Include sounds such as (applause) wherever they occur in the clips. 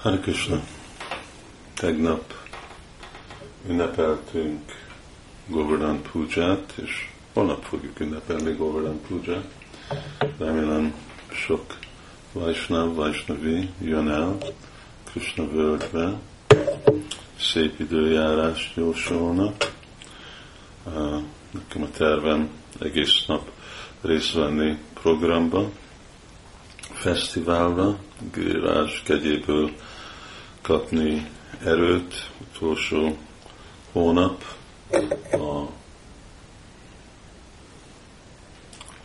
Hare Krishna. Tegnap ünnepeltünk Govardhan Puját, és holnap fogjuk ünnepelni Govardhan Puját. Remélem sok Vaisnav, Vaisnavi jön el Krishna völgybe, szép időjárás jósolnak. Nekem a tervem egész nap részt venni programba, fesztiválra, Girás kegyéből kapni erőt utolsó hónap a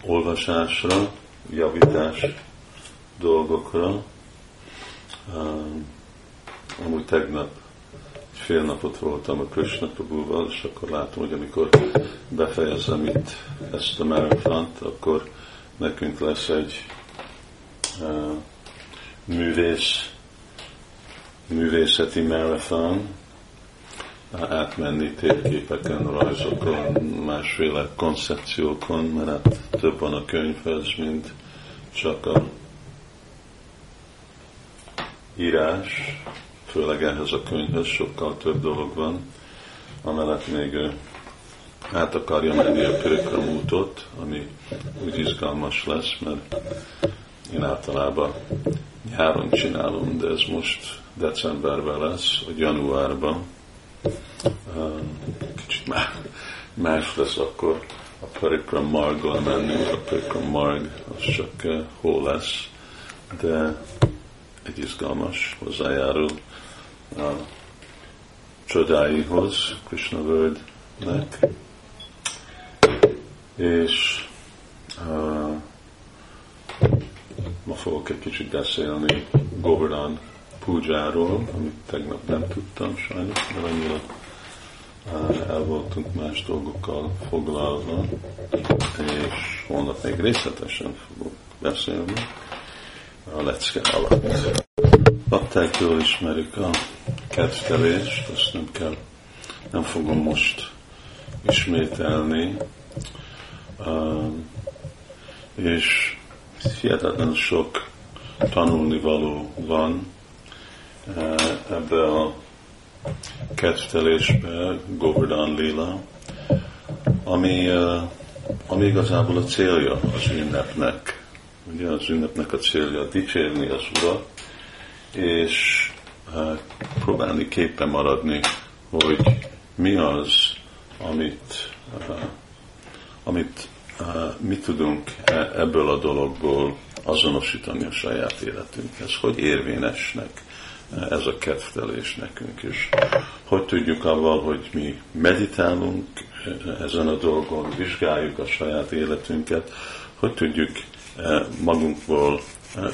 olvasásra, javítás dolgokra. Amúgy tegnap fél napot voltam a Krishna és akkor látom, hogy amikor befejezem itt ezt a marathont, akkor nekünk lesz egy művész, művészeti marathon, átmenni térképeken, rajzokon, másféle koncepciókon, mert hát több van a könyvhez, mint csak a írás, főleg ehhez a könyvhez sokkal több dolog van, amellett még át akarja menni a Pirikram útot, ami úgy izgalmas lesz, mert általában nyáron csinálom, de ez most decemberben lesz, vagy januárban. Kicsit más lesz akkor a Parikram Marggal menni, a Parikram Marg az csak hó lesz, de egy izgalmas hozzájárul a csodáihoz, Krishna völgynek, és uh, ma fogok egy kicsit beszélni Govardhan Pujáról, amit tegnap nem tudtam sajnos, mert annyira uh, el voltunk más dolgokkal foglalva, és holnap még részletesen fogok beszélni a lecke alatt. Bakták jól ismerik a kedvtelést, azt nem kell, nem fogom most ismételni. Uh, és hihetetlen sok tanulnivaló van uh, ebbe a kedvtelésbe, Govardhan Lila, ami, uh, ami igazából a célja az ünnepnek. Ugye az ünnepnek a célja dicsérni az Urat, és uh, próbálni képen maradni, hogy mi az, amit, amit uh, mi tudunk e, ebből a dologból azonosítani a saját életünkhez, hogy érvényesnek ez a kedvtelés nekünk is. Hogy tudjuk avval, hogy mi meditálunk ezen a dolgon, vizsgáljuk a saját életünket, hogy tudjuk magunkból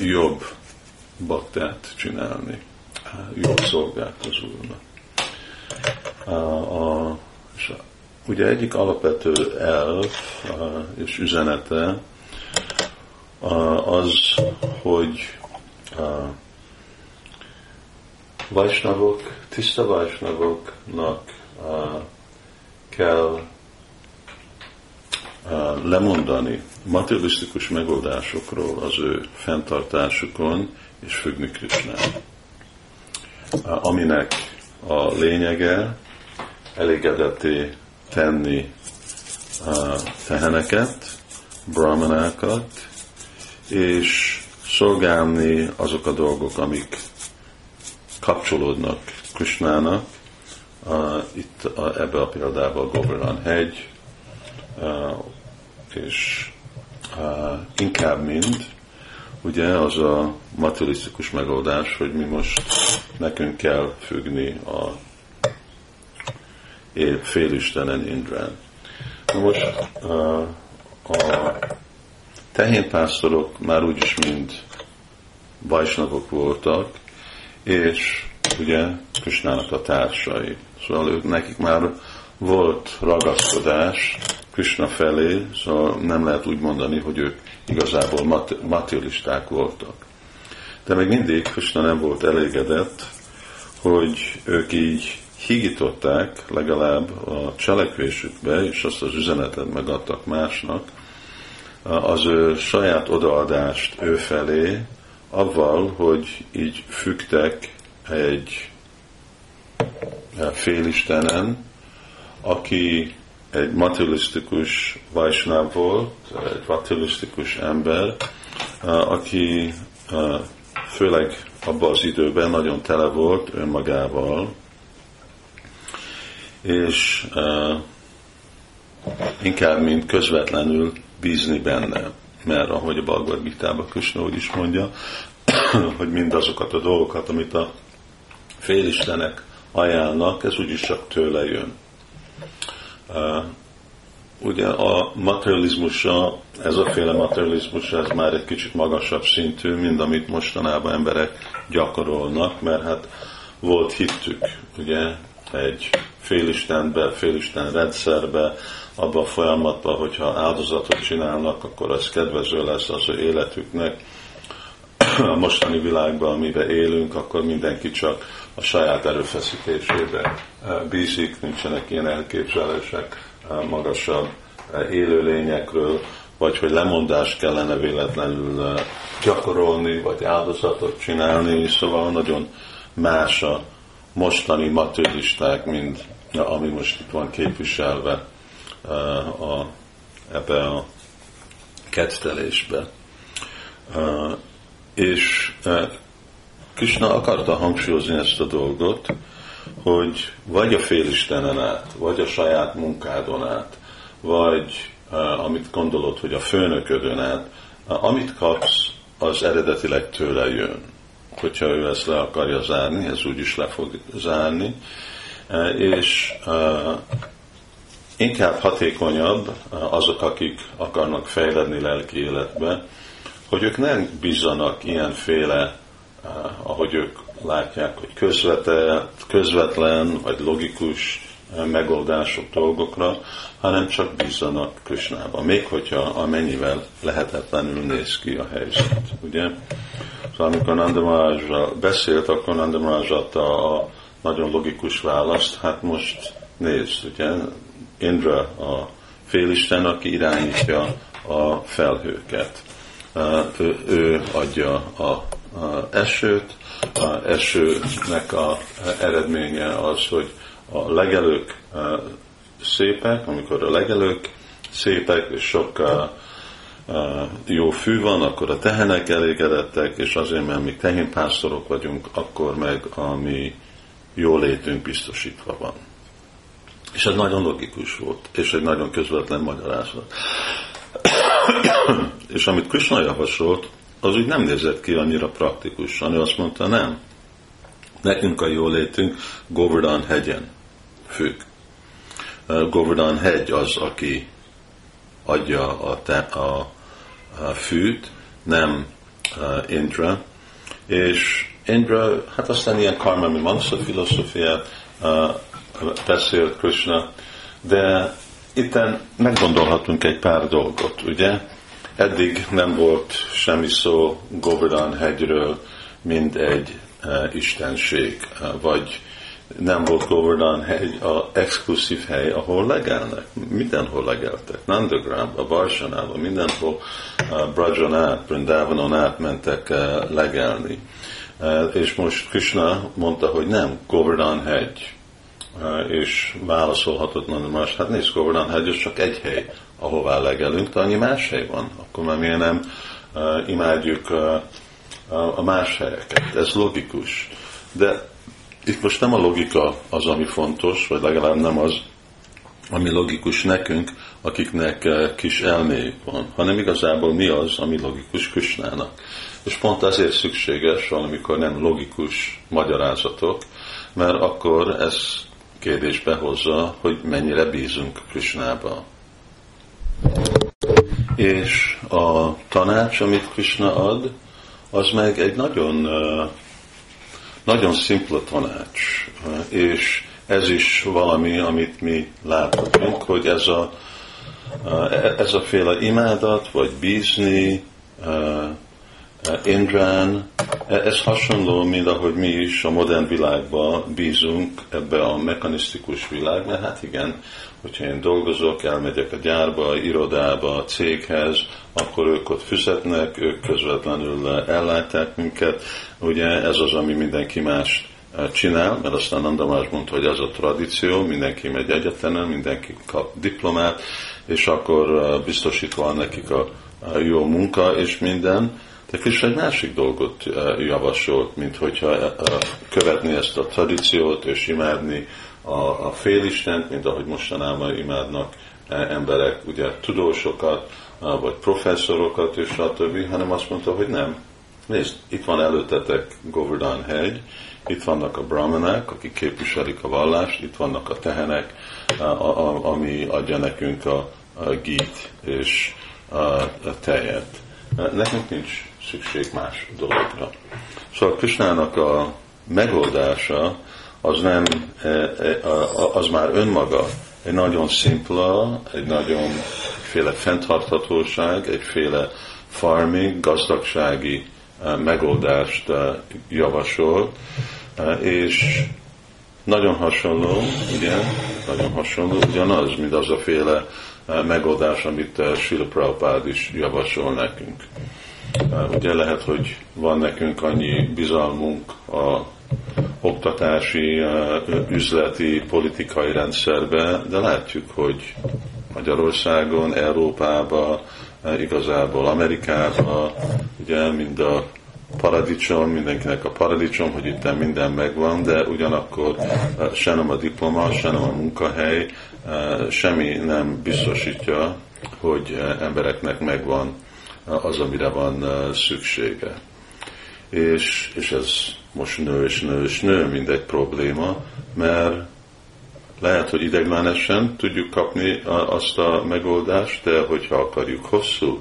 jobb baktát csinálni, jobb Úrnak. A, a, ugye egyik alapvető elv és üzenete az, hogy vajsnavok, tiszta vajsnavoknak kell lemondani materialisztikus megoldásokról az ő fenntartásukon, és függni Krishnán. Aminek a lényege elégedetté tenni a teheneket, brahmanákat, és szolgálni azok a dolgok, amik kapcsolódnak Krishnának. Uh, itt a, ebbe a példában a Govardhan hegy, uh, és uh, inkább mind ugye az a materialisztikus megoldás, hogy mi most nekünk kell függni a félistenen Indrán. Na most a, tehénpásztorok már úgyis mind bajsnagok voltak, és ugye Krisnának a társai. Szóval ők, nekik már volt ragaszkodás Krishna felé, szóval nem lehet úgy mondani, hogy ők igazából mat- materialisták voltak. De még mindig Krishna nem volt elégedett, hogy ők így higították legalább a cselekvésükbe, és azt az üzenetet megadtak másnak, az ő saját odaadást ő felé, avval, hogy így fügtek egy félistenen, aki egy materialisztikus vajsnáv volt, egy materialisztikus ember, aki főleg abban az időben nagyon tele volt önmagával, és inkább, mint közvetlenül bízni benne. Mert ahogy a Bhagavad Gita-ban Krishna úgy is mondja, (coughs) hogy mindazokat a dolgokat, amit a félistenek ajánlnak, ez úgyis csak tőle jön. Uh, ugye a materializmusa, ez a féle materializmus, ez már egy kicsit magasabb szintű, mint amit mostanában emberek gyakorolnak, mert hát volt hittük, ugye, egy félistenbe, félisten rendszerbe, abban a folyamatban, hogyha áldozatot csinálnak, akkor az kedvező lesz az ő életüknek. A mostani világban, amiben élünk, akkor mindenki csak a saját erőfeszítésébe eh, bízik, nincsenek ilyen elképzelések eh, magasabb eh, élőlényekről, vagy hogy lemondást kellene véletlenül gyakorolni, vagy áldozatot csinálni, szóval nagyon más a mostani materialisták, mint ami most itt van képviselve a, ebbe a kettelésbe. És Krishna akarta hangsúlyozni ezt a dolgot, hogy vagy a félistenen át, vagy a saját munkádon át, vagy amit gondolod, hogy a főnöködön át, amit kapsz, az eredetileg tőle jön. Hogyha ő ezt le akarja zárni, ez úgyis le fog zárni, és uh, inkább hatékonyabb azok, akik akarnak fejledni lelki életbe, hogy ők nem bízzanak ilyenféle Eh, ahogy ők látják, hogy közvetlen, közvetlen vagy logikus eh, megoldások dolgokra, hanem csak bízzanak Krisnába, még hogyha amennyivel lehetetlenül néz ki a helyzet. Ugye? Szóval amikor Nandamárázsra beszélt, akkor Nandamárázs adta a nagyon logikus választ, hát most nézd, ugye, Indra a félisten, aki irányítja a felhőket. Eh, ő, ő adja a esőt. A esőnek a eredménye az, hogy a legelők szépek, amikor a legelők szépek, és sok jó fű van, akkor a tehenek elégedettek, és azért, mert mi tehénpásztorok vagyunk, akkor meg a mi jólétünk biztosítva van. És ez nagyon logikus volt, és egy nagyon közvetlen magyarázat. (coughs) és amit Krishna javasolt, az úgy nem nézett ki annyira praktikusan. Ő azt mondta, nem. Nekünk a jólétünk Govardhan hegyen függ. Govardhan hegy az, aki adja a, te, a, a fűt, nem uh, Indra. És Indra, hát aztán ilyen karmami mansza filozófiát uh, beszélt Krishna, de itten meggondolhatunk egy pár dolgot, ugye? Eddig nem volt semmi szó Govardhan hegyről, mint egy uh, istenség, uh, vagy nem volt Govardhan hegy a exkluzív hely, ahol legelnek. Mindenhol legeltek. Nandagramba, Barsanába, mindenhol uh, Brajan át, Brindavanon át mentek uh, legelni. Uh, és most Krishna mondta, hogy nem, Govardhan hegy. Uh, és válaszolhatott más, hát nézd, Govardhan hegy, az csak egy hely ahová legelünk, de annyi más hely van. Akkor már miért nem uh, imádjuk a más helyeket? Ez logikus. De itt most nem a logika az, ami fontos, vagy legalább nem az, ami logikus nekünk, akiknek kis elméjük van, hanem igazából mi az, ami logikus Krisnának. És pont azért szükséges valamikor nem logikus magyarázatok, mert akkor ez kérdésbe hozza, hogy mennyire bízunk Krisnába. És a tanács, amit Krishna ad, az meg egy nagyon, nagyon szimpla tanács. És ez is valami, amit mi láthatunk, hogy ez a, ez a féle imádat, vagy bízni, Indrán, ez hasonló, mint ahogy mi is a modern világban bízunk ebbe a mechanisztikus világba. Hát igen, hogyha én dolgozok, elmegyek a gyárba, irodába, a céghez, akkor ők ott fizetnek, ők közvetlenül ellátják minket. Ugye ez az, ami mindenki más csinál, mert aztán Andamás mondta, hogy ez a tradíció, mindenki megy egyetemen, mindenki kap diplomát, és akkor biztosítva van nekik a jó munka és minden, Krishna egy másik dolgot javasolt, mint hogyha követni ezt a tradíciót és imádni a, a félistent, mint ahogy mostanában imádnak emberek, ugye tudósokat, vagy professzorokat és stb., hanem azt mondta, hogy nem. Nézd, itt van előttetek Govardhan hegy, itt vannak a brahmanák, akik képviselik a vallást, itt vannak a tehenek, ami adja nekünk a, a gít és a, a tejet. Nekünk nincs szükség más dologra. Szóval Krisnának a megoldása az nem, e, e, az már önmaga egy nagyon szimpla, egy nagyon féle fenntarthatóság, egyféle farming, gazdagsági e, megoldást javasol, és nagyon hasonló, ugye, nagyon hasonló, ugyanaz, mint az a féle megoldás, amit Sila Prabhupád is javasol nekünk. Ugye lehet, hogy van nekünk annyi bizalmunk a oktatási, üzleti, politikai rendszerbe, de látjuk, hogy Magyarországon, Európában, igazából Amerikában, ugye mind a paradicsom, mindenkinek a paradicsom, hogy itt minden megvan, de ugyanakkor se nem a diploma, se nem a munkahely, semmi nem biztosítja, hogy embereknek megvan az, amire van szüksége. És, és ez most nő és nő és nő, mint egy probléma, mert lehet, hogy ideglenesen tudjuk kapni azt a megoldást, de hogyha akarjuk hosszú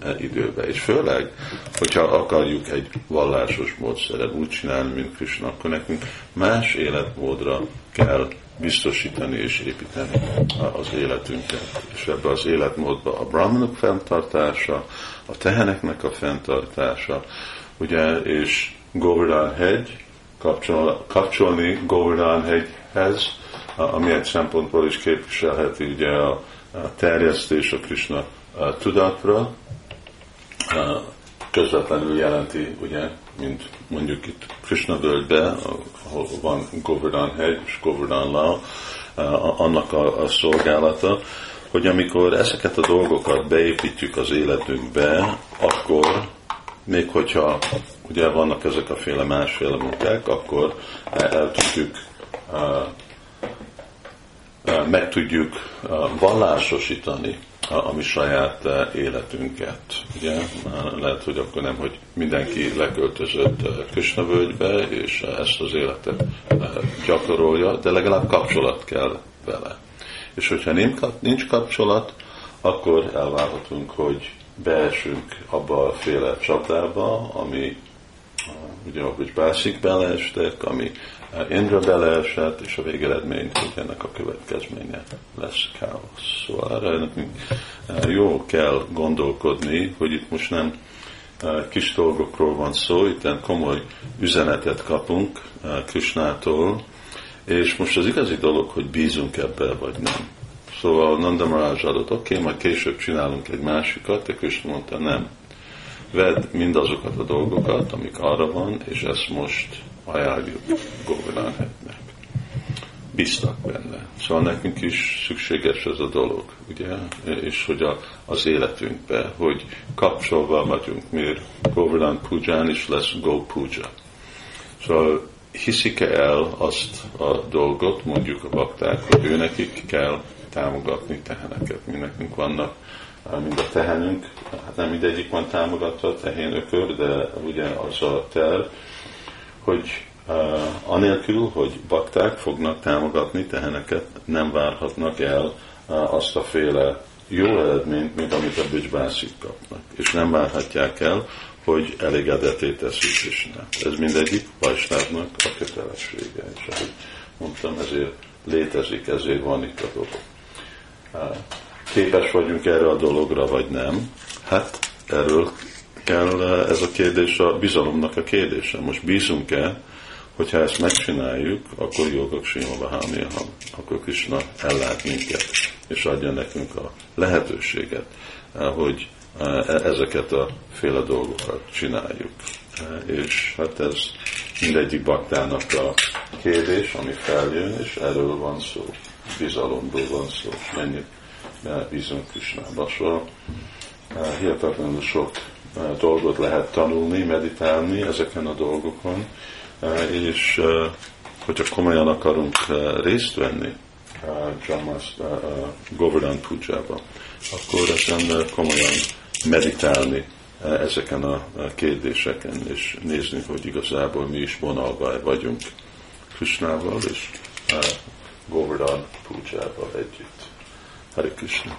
e, időbe, és főleg, hogyha akarjuk egy vallásos módszeren úgy csinálni, mint Krishna, akkor nekünk más életmódra kell biztosítani és építeni az életünket. És ebbe az életmódba a brahmanok fenntartása, a teheneknek a fenntartása, ugye, és Govardhan hegy, kapcsol, kapcsolni Govardhan hegyhez, ami egy szempontból is képviselheti ugye a, a terjesztés a Krishna a tudatra, a, közvetlenül jelenti, ugye, mint mondjuk itt Krishna völgybe, ahol van Govardhan hegy és Govardhan Lao, annak a, a szolgálata, hogy amikor ezeket a dolgokat beépítjük az életünkbe, akkor még hogyha ugye vannak ezek a féle másféle munkák, akkor el tudjuk meg tudjuk vallásosítani a, mi saját életünket. Ugye? Lehet, hogy akkor nem, hogy mindenki leköltözött Kösnövölgybe, és ezt az életet gyakorolja, de legalább kapcsolat kell vele. És hogyha nincs kapcsolat, akkor elvárhatunk, hogy beesünk abba a féle csapdába, ami ugye ahogy Básik beleestek, ami Indra beleesett, és a végeredmény, hogy ennek a következménye lesz káosz. Szóval erre nekünk jó kell gondolkodni, hogy itt most nem kis dolgokról van szó, itt komoly üzenetet kapunk Krisnától, és most az igazi dolog, hogy bízunk ebbe, vagy nem. Szóval Nanda Maharaj adott, oké, okay, majd később csinálunk egy másikat, de Krishna mondta, nem. Vedd mindazokat a dolgokat, amik arra van, és ezt most ajánljuk Govardhanhetnek. Biztak benne. Szóval nekünk is szükséges ez a dolog, ugye? És hogy a, az életünkbe, hogy kapcsolva vagyunk, miért Govardhan Puján is lesz Go Puja. Szóval hiszik-e el azt a dolgot, mondjuk a bakták, hogy ő nekik kell támogatni teheneket, mi nekünk vannak, mind a tehenünk, hát nem mindegyik van támogatva, tehén ökör, de ugye az a terv, hogy uh, anélkül, hogy bakták fognak támogatni teheneket, nem várhatnak el uh, azt a féle jó eredményt, mint amit a bücsbászik kapnak. És nem várhatják el, hogy elégedeté teszik Krisnát. Ez mindegyik Vajsnávnak a kötelessége. És ahogy mondtam, ezért létezik, ezért van itt a dolog képes vagyunk erre a dologra, vagy nem. Hát erről kell ez a kérdés a bizalomnak a kérdése. Most bízunk-e, hogyha ezt megcsináljuk, akkor jogok Sima Bahámiaham, akkor Krishna ellát minket, és adja nekünk a lehetőséget, hogy ezeket a féle dolgokat csináljuk. És hát ez mindegyik baktának a kérdés, ami feljön, és erről van szó, bizalomról van szó, mennyit bízunk Krisnába. Szóval hihetetlenül sok dolgot lehet tanulni, meditálni ezeken a dolgokon, és hogyha komolyan akarunk részt venni Jamas Govardhan Pujába, akkor ezen komolyan meditálni ezeken a kérdéseken, és nézni, hogy igazából mi is vonalva vagyunk Krishnával és Govardhan Pujával együtt. Hare Krishna.